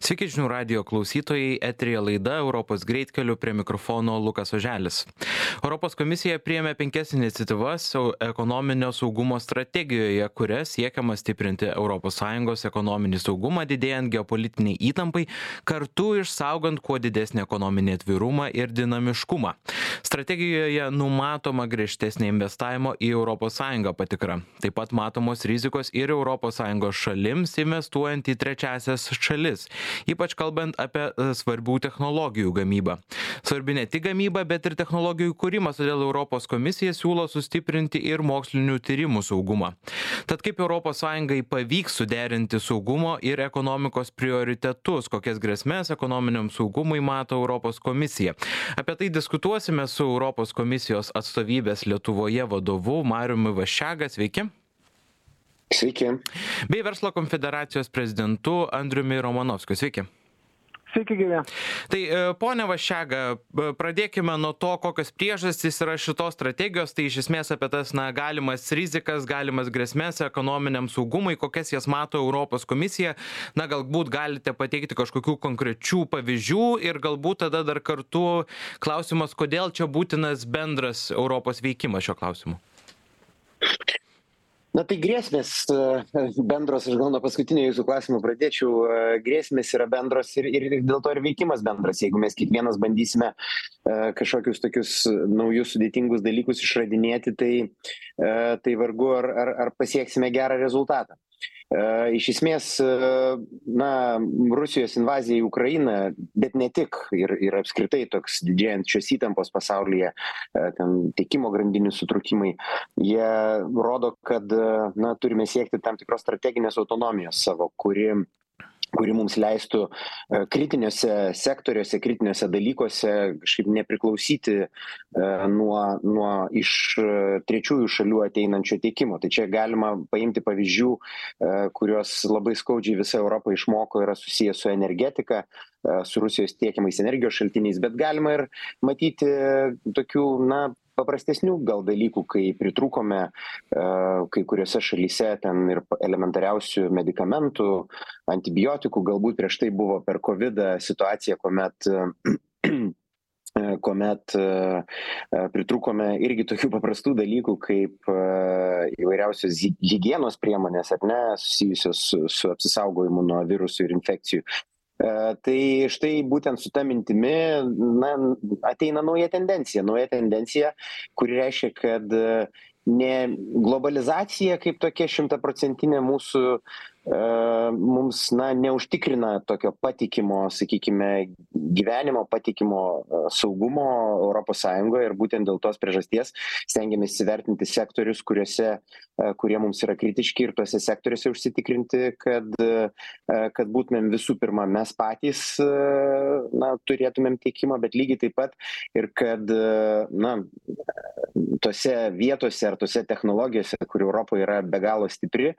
Sveiki žinių radio klausytojai, etrija laida Europos greitkeliu prie mikrofono Lukas Oželis. Europos komisija priėmė penkias iniciatyvas ekonominio saugumo strategijoje, kuria siekiama stiprinti ES ekonominį saugumą, didėjant geopolitiniai įtampai, kartu išsaugant kuo didesnį ekonominį atvirumą ir dinamiškumą. Strategijoje numatoma griežtesnė investavimo į ES patikra. Taip pat matomos rizikos ir ES šalims investuojant į trečiasias šalis ypač kalbant apie e, svarbių technologijų gamybą. Svarbi ne tik gamyba, bet ir technologijų kūrimas, todėl Europos komisija siūlo sustiprinti ir mokslinių tyrimų saugumą. Tad kaip ES pavyks suderinti saugumo ir ekonomikos prioritetus, kokias grėsmės ekonominiam saugumui mato Europos komisija. Apie tai diskutuosime su Europos komisijos atstovybės Lietuvoje vadovu Mariumi Vašega. Sveiki. Sveiki. Bei Verslo konfederacijos prezidentu Andriumi Romanovskiu. Sveiki. Sveiki, gyvi. Tai e, ponia Vašega, e, pradėkime nuo to, kokios priežastys yra šitos strategijos, tai iš esmės apie tas na, galimas rizikas, galimas grėsmės ekonominiam saugumui, kokias jas mato Europos komisija. Na, galbūt galite pateikti kažkokių konkrečių pavyzdžių ir galbūt tada dar kartu klausimas, kodėl čia būtinas bendras Europos veikimas šio klausimu na tai grėsmės e, bendros aš gal nuo paskutinio jūsų klausimo pradėčiau e, grėsmės yra bendros ir ir dėl to ir veikimas bendras. Jeigu mes kiekvienas bandysime e, kažkokius tokius naujus sudėtingus dalykus išradinėti tai tai vargu ar ar ar pasieksime gerą rezultatą iš esmės, na, Rusijos invazija į Ukrainą, bet ne tik, ir, ir apskritai toks didėjančios įtampos pasaulyje, ten tiekimo grandinių sutrukimai, jie rodo, kad, na, turime siekti tam tikros strateginės autonomijos savo, kuri kuri mums leistų e, kritiniuose sektoriuose, kritiniuose dalykuose kažkaip nepriklausyti e, nuo, nuo iš e, trečiųjų šalių ateinančio tiekimo. Tai čia galima paimti pavyzdžių, kuriuos labai skaudžiai visa Europa išmoko, yra susijęs su energetika, su Rusijos tiekiamais energijos šaltiniais, bet galima ir matyti tokių, na, paprastesnių gal dalykų kai pritrūkome e, kai kuriose šalyse ten ir elementariausių medikamentų antibiotikų galbūt prieš tai buvo per kovidą situacija kuomet kuomet pritrūkome irgi tokių paprastų dalykų kaip įvairiausios hygienos priemonės ar ne susijusios su, su apsisaugojimu nuo virusų ir infekcijų. E, tai štai būtent su ta mintimi na ateina nauja tendencija nauja tendencija kuri reiškia kad ne globalizacija kaip tokia šimtaprocentinė mūsų E, mums na neužtikrina tokio patikimo sakykime gyvenimo patikimo e, saugumo europos sąjungoje ir būtent dėl tos priežasties stengiamės įvertinti sektorius kuriuose e, kurie mums yra kritiški ir tuose sektoriuose užsitikrinti kad kad būtumėm visų pirma mes patys na turėtumėm tiekimą bet lygiai taip pat ir kad na tose vietose ar tose technologijose kur europa yra be galo stipri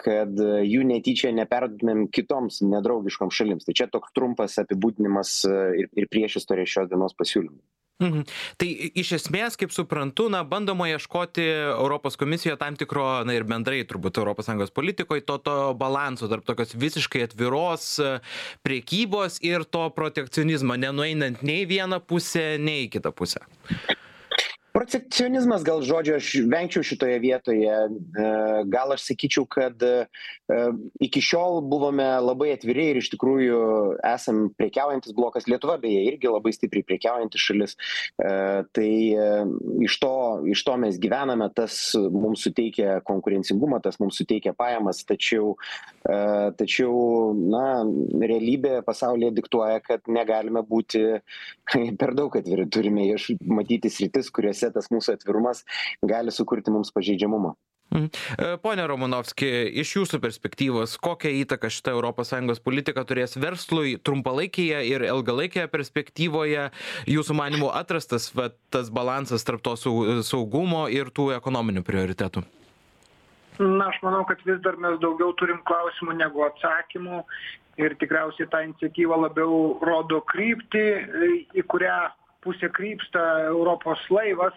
kad jų netyčia neperduotumėm kitoms nedraugiškoms šalims. Tai čia toks trumpas apibūdinimas e, ir ir priešistorė šios dienos pasiūlymų Mhm. Tai iš esmės, kaip suprantu, na, bandoma ieškoti Europos komisijoje tam tikro, na ir bendrai turbūt ES politikoje, to, to balanso tarp tokios visiškai atviros e, priekybos ir to protekcionizmo, nenueinant nei vieną pusę, nei kitą pusę protekcionizmas gal žodžio aš vengčiau šitoje vietoje e, gal aš sakyčiau kad e, iki šiol buvome labai atviri ir iš tikrųjų esam prekiaujantis blokas. Lietuva beje irgi labai stipriai prekiaujanti šalis. E, tai iš to iš to mes gyvename tas mums suteikia konkurencingumą tas mums suteikia pajamas tačiau tačiau na realybė pasaulyje diktuoja kad negalime būti per daug atviri. Turime matyti sritis kuriuose tas mūsų atvirumas gali sukurti mums pažeidžiamumą. Mhm. E, pone Romanovski, iš jūsų perspektyvos, kokią įtaką šitą ES politiką turės verslui trumpalaikėje ir ilgalaikėje perspektyvoje, jūsų manimo atrastas va, tas balansas tarp to saugumo ir tų ekonominių prioritetų? Na, aš manau, kad vis dar mes daugiau turim klausimų negu atsakymų ir tikriausiai ta iniciatyva labiau rodo kryptį, į kurią pusę krypsta Europos laivas,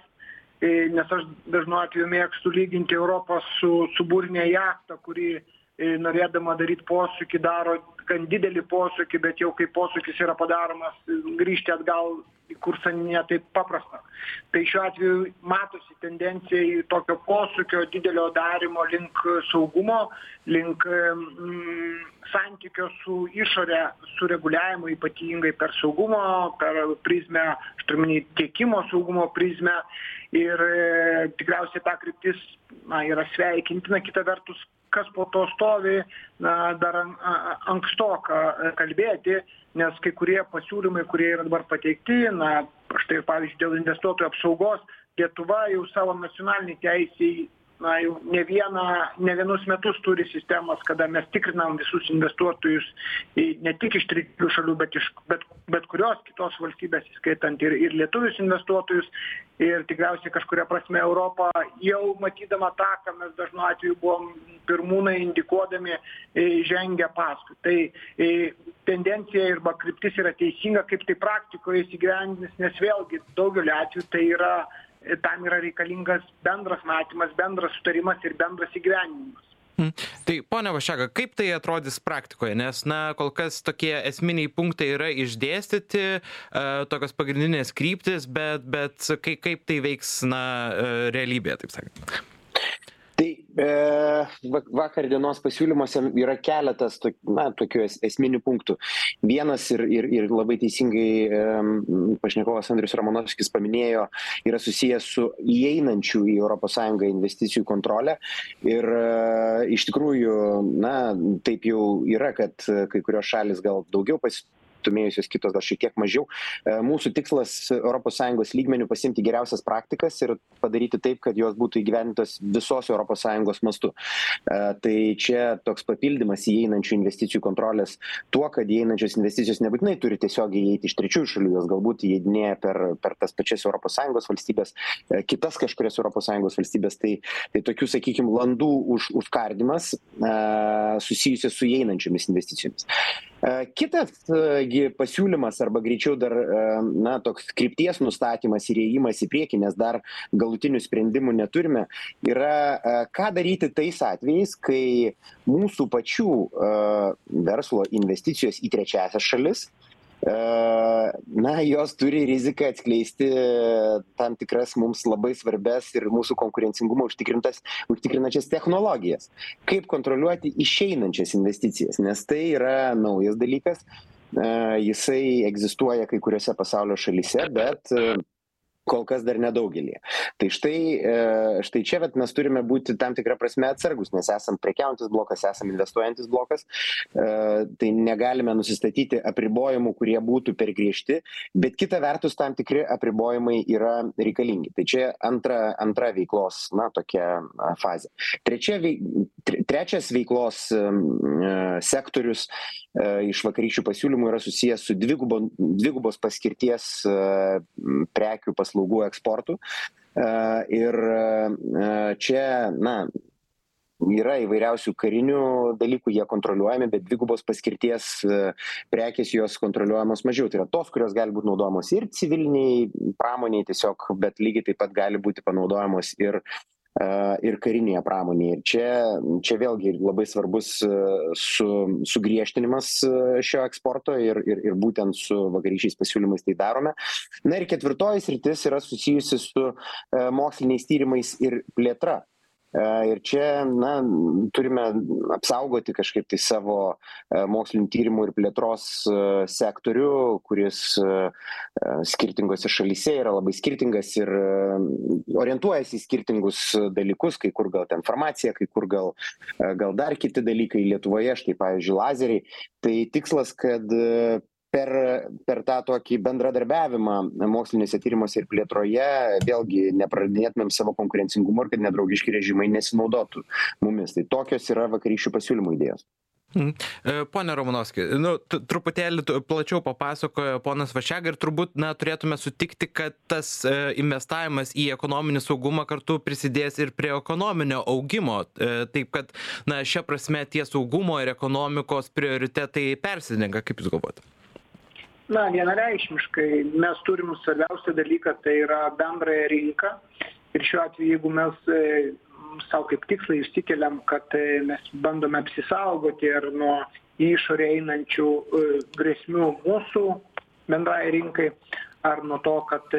e, nes aš dažnu atveju mėgstu lyginti Europos su, su būrinė jachta, kuri e, norėdama daryti posūkį daro gan didelį posūkį bet jau kai posūkis yra padaromas grįžti atgal į kursą ne taip paprasta. Tai šiuo atveju matosi tendencija į tokio posūkio didelio darymo link saugumo link santykio su išore sureguliavimo ypatingai per saugumo per prizmę aš turiu omeny tiekimo saugumo prizmę. Ir e, tikriausiai ta kryptis na yra sveikintina. Kita vertus kas po to stovi na dar ankstoka kalbėti nes kai kurie pasiūlymai kurie yra dabar pateikti na štai pavyzdžiui dėl investuotojų apsaugos lietuva jau savo nacionalinėj teisėj na jau ne vieną ne vienus metus turi sistemas kada mes tikrinam visus investuotojus į ne tik iš trečiųjų šalių bet iš bet bet kurios kitos valstybės įskaitant ir ir lietuvius investuotojus. Ir tikriausiai kažkuria prasme europa jau matydama tą ką mes dažnu atveju buvom pirmūnai indikuodami e, žengia paskui. Tai e, tendencija arba kryptis yra teisinga kaip tai praktikoje įsigyvendins nes vėlgi daugeliu atvejų tai yra tam yra reikalingas bendras matymas bendras sutarimas ir bendras įgyvendinimas. Hmm. Tai ponia Vašega, kaip tai atrodys praktikoje, nes, na, kol kas tokie esminiai punktai yra išdėstyti, uh, tokios pagrindinės kryptis, bet, bet kaip, tai veiks, na, uh, realybėje, taip sakant? e, vakar dienos pasiūlymuose yra keletas na, tokių es, esminių punktų. Vienas ir, ir, ir labai teisingai e, pašnekovas Andrius Ramonovskis paminėjo, yra susijęs su įeinančių į ES investicijų kontrolę. Ir e, iš tikrųjų, na, taip jau yra, kad kai kurios šalis gal daugiau pas, pasistūmėjusios kitos gal šiek tiek mažiau. E, mūsų tikslas ES lygmenių pasimti geriausias praktikas ir padaryti taip, kad jos būtų įgyvendintos visos ES mastu. E, tai čia toks papildymas įeinančių investicijų kontrolės tuo, kad įeinančios investicijos nebūtinai turi tiesiog įeiti iš trečiųjų šalių, jos galbūt įeidinėja per, per tas pačias ES valstybės, e, kitas kažkurias ES valstybės. Tai, tai tokių, sakykime, landų už, užkardimas susijusios su įeinančiomis investicijomis. Kitas gi pasiūlymas arba greičiau dar na toks krypties nustatymas ir ėjimas į priekį nes dar galutinių sprendimų neturime yra ką daryti tais atvejais kai mūsų pačių verslo investicijos į trečiąsias šalis na jos turi riziką atskleisti tam tikras mums labai svarbias ir mūsų konkurencingumą užtikrintas užtikrinančias technologijas. Kaip kontroliuoti išeinančias investicijas nes tai yra naujas dalykas jisai egzistuoja kai kuriose pasaulio šalyse bet kol kas dar nedaugelyje tai štai e, štai čia vat mes turime būti tam tikra prasme atsargūs nes esam prekiaujantis blokas esam investuojantis blokas. E, tai negalime nusistatyti apribojimų kurie būtų per griežti bet kita vertus tam tikri apribojimai yra reikalingi. Tai čia antra antra veiklos na tokia fazė. Trečia trečias veiklos e, sektorius iš vakarykščių pasiūlymų yra susijęs su dvigubo dvigubos paskirties prekių paslaugų eksportu. E, ir e, čia, na, yra įvairiausių karinių dalykų, jie kontroliuojami, bet dvigubos paskirties e, prekės jos kontroliuojamos mažiau. Tai yra tos, kurios gali būti naudojamos ir civiliniai pramoniai tiesiog, bet lygiai taip pat gali būti panaudojamos ir ir karinėje pramonėje. Ir čia, čia vėlgi labai svarbus su, sugriežtinimas šio eksporto ir, ir, ir būtent su vakarykščiais pasiūlymais tai darome. Na ir ketvirtoji sritis yra susijusi su moksliniais tyrimais ir plėtra. Ir čia, na, turime apsaugoti kažkaip tai savo mokslinių tyrimų ir plėtros sektorių, kuris skirtingose šalyse yra labai skirtingas ir orientuojasi į skirtingus dalykus, kai kur gal ten farmacija, kai kur gal, gal dar kiti dalykai Lietuvoje, štai pavyzdžiui, lazeriai. Tai tikslas, kad per per tą tokį bendradarbiavimą moksliniuose tyrimuose ir plėtroje vėlgi nepraradinėtumėm savo konkurencingumo ir kad nedraugiški režimai nesinaudotų mumis tai tokios yra vakarykščių pasiūlymų idėjos Mhm. E, pone Romanovski, nu, truputėlį plačiau papasakojo ponas Vašega ir turbūt na, turėtume sutikti, kad tas e, investavimas į ekonominį saugumą kartu prisidės ir prie ekonominio augimo. E, taip kad na, šia prasme tie saugumo ir ekonomikos prioritetai persidengia, kaip Jūs galvojate? Na vienareikšmiškai mes turim svarbiausią dalyką tai yra bendrąją rinką. Ir šiuo atveju jeigu mes e, sau kaip tikslą išsikeliam kad e, mes bandome apsisaugoti ir nuo į išorę einančių grėsmių mūsų bendrai rinkai ar nuo to kad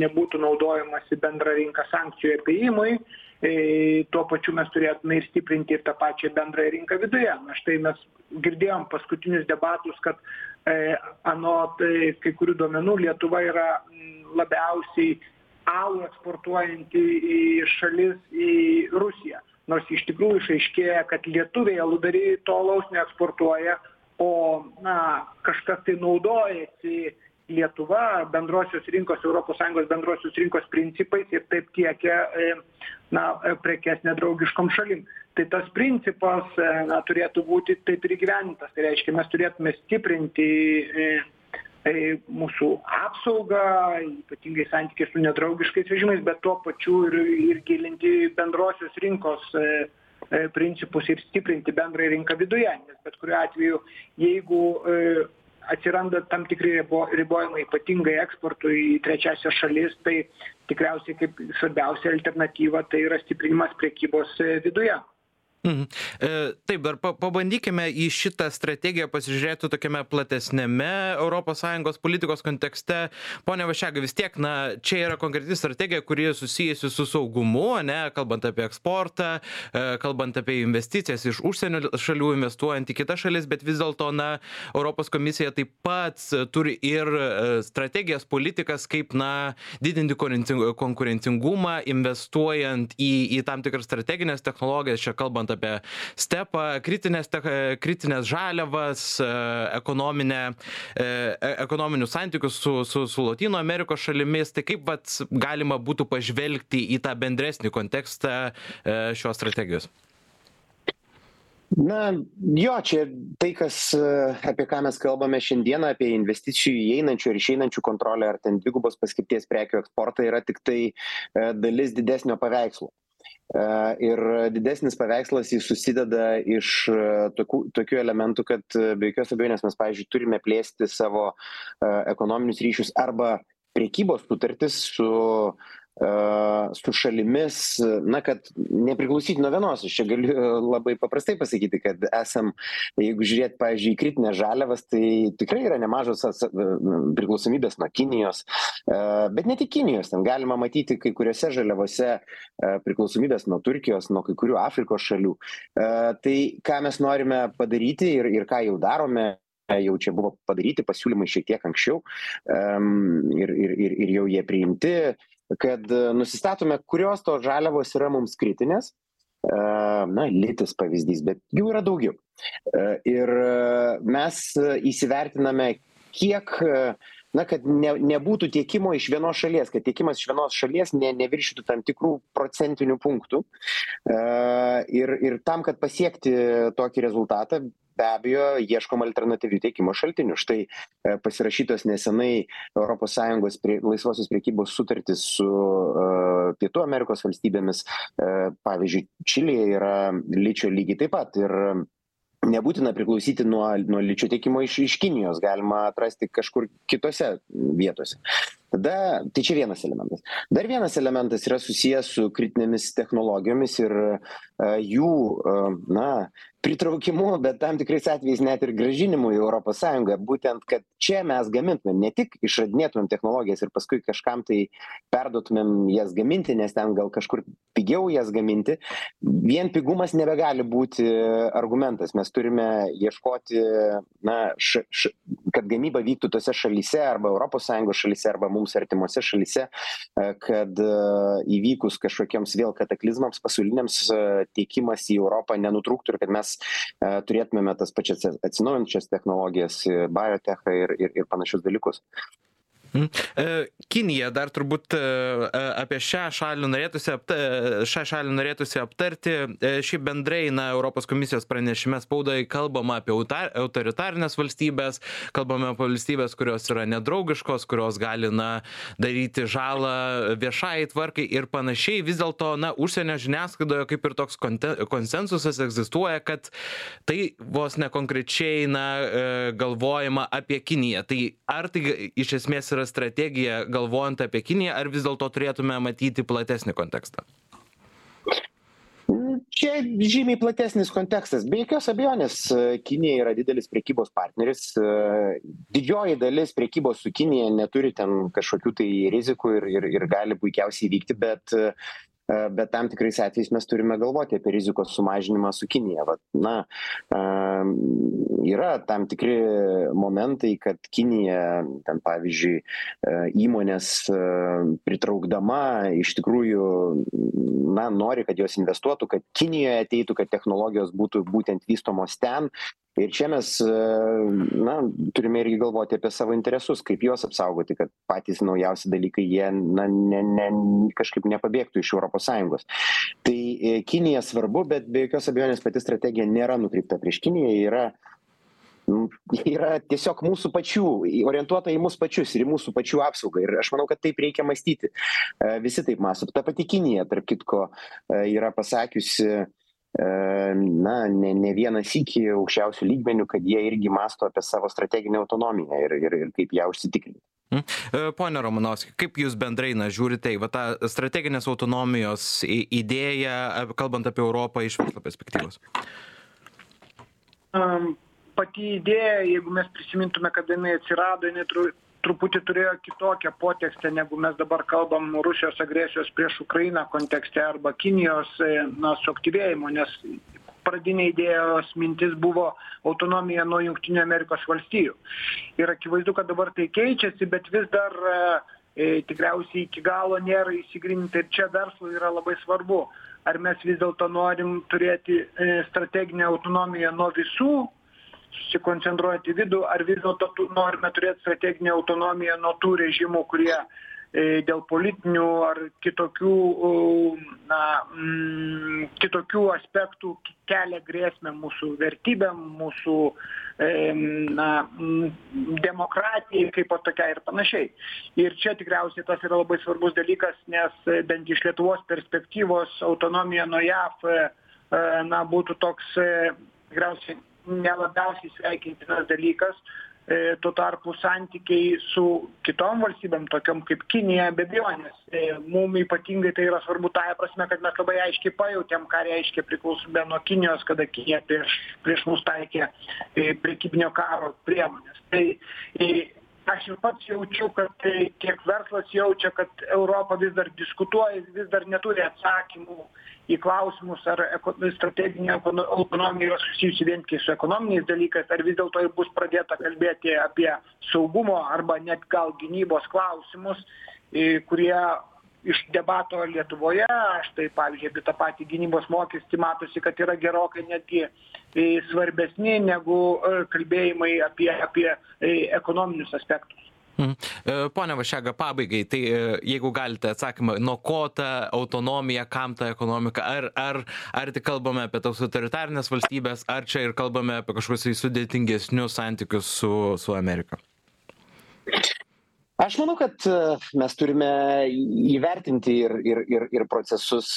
nebūtų naudojamasi bendra rinka sankcijų apėjimui tuo pačiu mes turėtume ir stiprinti ir tą pačią bendrąją rinką viduje. Na štai mes girdėjom paskutinius debatus kad anot kai kurių duomenų lietuva yra labiausiai alų eksportuojanti į šalis į rusiją. Nors iš tikrųjų išaiškėja kad lietuviai aludariai to alaus neeksportuoja o na kažkas tai naudojasi lietuva bendrosios rinkos sąjungos bendrosios rinkos principais ir taip tiekia na prekes nedraugiškom šalim. Tai tas principas na turėtų būti taip ir įgyvendintas. Tai reiškia mes turėtume stiprinti mūsų apsaugą ypatingai santykiai su nedraugiškais režimais bet tuo pačiu ir ir gilinti bendrosios rinkos principus ir stiprinti bendrąją rinką viduje. Nes bet kuriuo atveju jeigu atsiranda tam tikri ribo ribojimai ypatingai eksportui į trečiąsias šalis tai tikriausiai kaip svarbiausia alternatyva tai yra stiprinimas prekybos viduje Mhm. E, taip, dar pa pabandykime į šitą strategiją pasižiūrėti tokiame platesnėme ES politikos kontekste. Pone Vašega, vis tiek, na, čia yra konkreti strategija, kuri susijusi su saugumu, ne, kalbant apie eksportą, e, kalbant apie investicijas iš užsienio šalių, investuojant į kitas šalis, bet vis dėlto, na, Europos komisija taip pat turi ir e, strategijas, politikas, kaip, na, didinti konkurencingumą, investuojant į, į tam tikras strateginės technologijas, čia kalbant kalbant apie stepą, kritinės, kritinės žaliavas, e, ekonominę, e, e, ekonominius santykius su, su, su Latino Amerikos šalimis, tai kaip vat, galima būtų pažvelgti į tą bendresnį kontekstą šios strategijos? Na, jo, čia tai, kas, apie ką mes kalbame šiandieną, apie investicijų įeinančių ir išeinančių kontrolę ar ten dvigubos paskirties prekių eksportą yra tik tai dalis didesnio paveikslo. Ir didesnis paveikslas jis susideda iš tokių, tokių elementų, kad be jokios abejonės mes, pavyzdžiui, turime plėsti savo ekonominius ryšius arba priekybos sutartis su su šalimis, na, kad nepriklausyti nuo vienos. Aš čia galiu labai paprastai pasakyti, kad esam, jeigu žiūrėt, pavyzdžiui, kritinės žaliavas, tai tikrai yra nemažos priklausomybės nuo Kinijos, bet ne tik Kinijos, ten galima matyti kai kuriuose žaliavose priklausomybės nuo Turkijos, nuo kai kurių Afrikos šalių. Tai ką mes norime padaryti ir, ir ką jau darome, jau čia buvo padaryti pasiūlymai šiek tiek anksčiau um, ir, ir, ir, ir jau jie priimti, kad nusistatome, kurios tos žaliavos yra mums kritinės. Na, litis pavyzdys, bet jų yra daugiau. Ir mes įsivertiname, kiek na kad ne nebūtų tiekimo iš vienos šalies kad tiekimas iš vienos šalies ne neviršytų tam tikrų procentinių punktų ir ir tam kad pasiekti tokį rezultatą be abejo ieškom alternatyvių tiekimo šaltinių. Štai pasirašytos nesenai europos sąjungos prie laisvosios prekybos sutartys su pietų amerikos valstybėmis. Pavyzdžiui čilėje yra ličio lygiai taip pat ir nebūtina priklausyti nuo nuo ličio tiekimo iš iš kinijos. Galima atrasti kažkur kitose vietose tada tai čia vienas elementas. Dar vienas elementas yra susijęs su kritinėmis technologijomis ir jų na pritraukimu bet tam tikrais atvejais net ir grąžinimu į europos sąjungą. Būtent kad čia mes gamintumėm ne tik išradinėtumėm technologijas ir paskui kažkam tai perduotumėm jas gaminti nes ten gal kažkur pigiau jas gaminti. Vien pigumas nebegali būti argumentas. Mes turime ieškoti na š š kad gamyba vyktų tose šalyse arba europos sąjungos šalyse arba mums artimose šalyse kad įvykus kažkokiems vėl kataklizmams pasauliniams tiekimas į europą nenutrūktų ir kad mes turėtumėme tas pačias atsinaujinančias technologijas, biotechą ir, ir, ir panašius dalykus. Mhm. E, Kinija dar turbūt e, e, apie šią šalį norėtųsi, apta, šią šalį norėtųsi aptarti. Šiaip bendrai, na, Europos komisijos pranešime spaudai kalbama apie autoritarinės valstybės, kalbame apie valstybės, kurios yra nedraugiškos, kurios gali, na, daryti žalą viešai tvarkai ir panašiai. Vis dėlto, na, užsienio žiniasklaidoje kaip ir toks konsensusas egzistuoja, kad tai vos nekonkrečiai, na, galvojama apie Kiniją. Tai ar tai iš esmės yra yra strategija galvojant apie Kiniją, ar vis dėlto turėtume matyti platesnį kontekstą? čia žymiai platesnis kontekstas be jokios abejonės kinija yra didelis prekybos partneris didžioji dalis prekybos su kinija neturi ten kažkokių tai rizikų ir ir ir gali puikiausiai vykti bet bet tam tikrais atvejais mes turime galvoti apie rizikos sumažinimą su kinija. Vat na yra tam tikri momentai kad kinija ten pavyzdžiui įmonės pritraukdama iš tikrųjų na nori kad jos investuotų kad kinijoje ateitų kad technologijos būtų būtent vystomos ten ir čia mes na turime irgi galvoti apie savo interesus kaip juos apsaugoti kad patys naujausi dalykai jie na ne ne kažkaip nepabėgtų iš europos sąjungos. Tai kinija svarbu bet be jokios abejonės pati strategija nėra nukreipta prieš kiniją yra yra tiesiog mūsų pačių orientuota į mus pačius ir į mūsų pačių apsaugą. Ir aš manau kad taip reikia mąstyti. Visi taip mąsto. Ta pati kinija tarp kitko yra pasakiusi na ne ne vieną sykį aukščiausiu lygmeniu kad jie irgi mąsto apie savo strateginę autonomiją ir ir ir kaip ją užsitikrinti Pone Romanovski, kaip Jūs bendrai na, žiūrite į va, tą strateginės autonomijos idėją, kalbant apie Europą iš verslo perspektyvos? Um, pati idėja, jeigu mes prisimintume, kada jinai atsirado, jinai truputį turėjo kitokią potekstę negu mes dabar kalbam rusijos agresijos prieš ukrainą kontekste arba kinijos na suaktyvėjimo nes pradinė idėjos mintis buvo autonomija nuo jungtinių amerikos valstijų. Ir akivaizdu kad dabar tai keičiasi bet vis dar e, tikriausiai iki galo nėra išsigryninta ir čia verslui yra labai svarbu ar mes vis dėlto norim turėti e, strateginę autonomiją nuo visų susikoncentruojant į vidų ar vis dėlto norime turėt strateginę autonomiją nuo tų režimų kurie e, dėl politinių ar kitokių na mm, kitokių aspektų kelia grėsmę mūsų vertybėm mūsų e, na mm, demokratijai kaipo tokiai ir panašiai. Ir čia tikriausiai tas yra labai svarbus dalykas nes e, bent iš lietuvos perspektyvos autonomija nuo jav na būtų toks tikriausiai ne labiausiai sveikintinas dalykas. E, tuo tarpu santykiai su kitom valstybėm tokiom kaip kinija be abejonės e, mum ypatingai tai yra svarbu tąja prasme kad mes labai aiškiai pajautėm ką reiškia priklausomybė nuo kinijos kada kinija prieš prieš mus taikė e, prekybinio karo priemones tai aš ir pats jaučiu kad tiek verslas jaučia kad europa vis dar diskutuoja vis dar neturi atsakymų į klausimus ar eko strateginė autonomija yra susijusi vien tik su ekonominiais dalykais ar vis dėlto jau bus pradėta kalbėti apie saugumo arba net gal gynybos klausimus kurie iš debato lietuvoje štai pavyzdžiui apie tą patį gynybos mokestį matosi kad yra gerokai netgi svarbesni negu kalbėjimai apie apie ekonominius aspektus Mhm. E, pone Vašega, pabaigai, tai e, jeigu galite atsakymą, nuo ko ta autonomija, kam ta ekonomika, ar, ar, ar tik kalbame apie tos autoritarnės valstybės, ar čia ir kalbame apie kažkokius sudėtingesnius santykius su, su Amerika? aš manau kad mes turime įvertinti ir ir ir ir procesus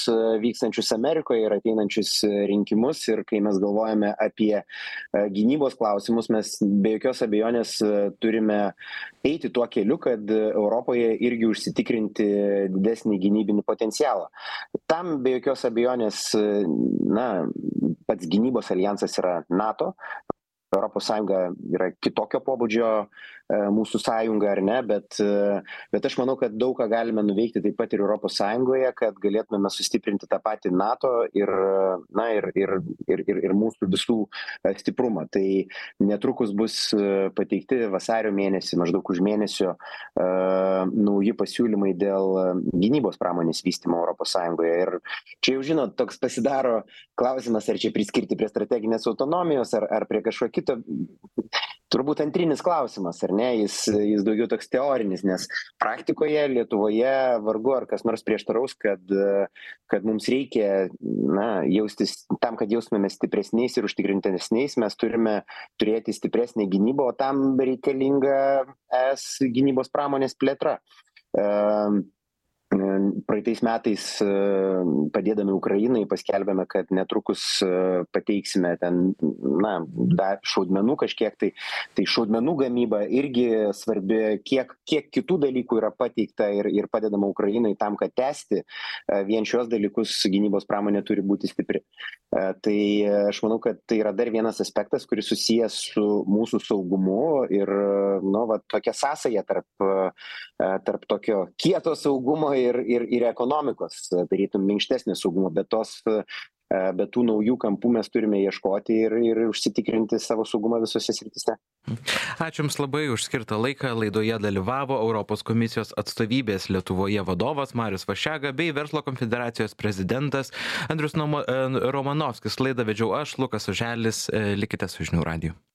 vykstančius amerikoje ir ateinančius rinkimus. Ir kai mes galvojame apie gynybos klausimus mes be jokios abejonės turime eiti tuo keliu kad europoje irgi užsitikrinti didesnį gynybinį potencialą. Tam be jokios abejonės na pats gynybos aljansas yra nato. Europos sąjunga yra kitokio pobūdžio E, mūsų sąjunga ar ne bet e, bet aš manau kad daug ką galime nuveikti taip pat ir europos sąjungoje kad galėtumėme sustiprinti tą patį nato ir na ir ir ir ir ir mūsų visų e, stiprumą. Tai netrukus bus pateikti vasario mėnesį maždaug už mėnesio nauji pasiūlymai dėl gynybos pramonės vystymo europos sąjungoje. Ir čia jau žinot toks pasidaro klausimas ar čia priskirti prie strateginės autonomijos ar ar prie kažko kito turbūt antrinis klausimas ar ne? Jis jis daugiau toks teorinis nes praktikoje lietuvoje vargu ar kas nors prieštaraus kad kad mums reikia na jaustis tam kad jaustumėmės stipresniais ir užtikrintesniais. Mes turime turėti stipresnę gynybą o tam reikalinga es gynybos pramonės plėtra praeitais metais padėdami ukrainai paskelbėme kad netrukus pateiksime ten na dar šaudmenų kažkiek tai. Tai šaudmenų gamyba irgi svarbi kiek kiek kitų dalykų yra pateikta ir ir padedama ukrainai tam kad tęsti vien šiuos dalykus gynybos pramonė turi būti stipri. Tai aš manau kad tai yra dar vienas aspektas kuris susijęs su mūsų saugumu ir nu va tokia sąsaja tarp tarp tokio kieto saugumo ir ir ir ekonomikos tarytum minkštesnio saugumo bet tos bet tų naujų kampų mes turime ieškoti ir ir užsitikrinti savo saugumą visose srityse. Ačiū jums labai už skirtą laiką. Laidoje dalyvavo europos komisijos atstovybės lietuvoje vadovas marius vaščega bei verslo konfederacijos prezidentas andrius nomo romanovskis. Laidą vedžiau aš lukas oželis. Likite su žinių radiju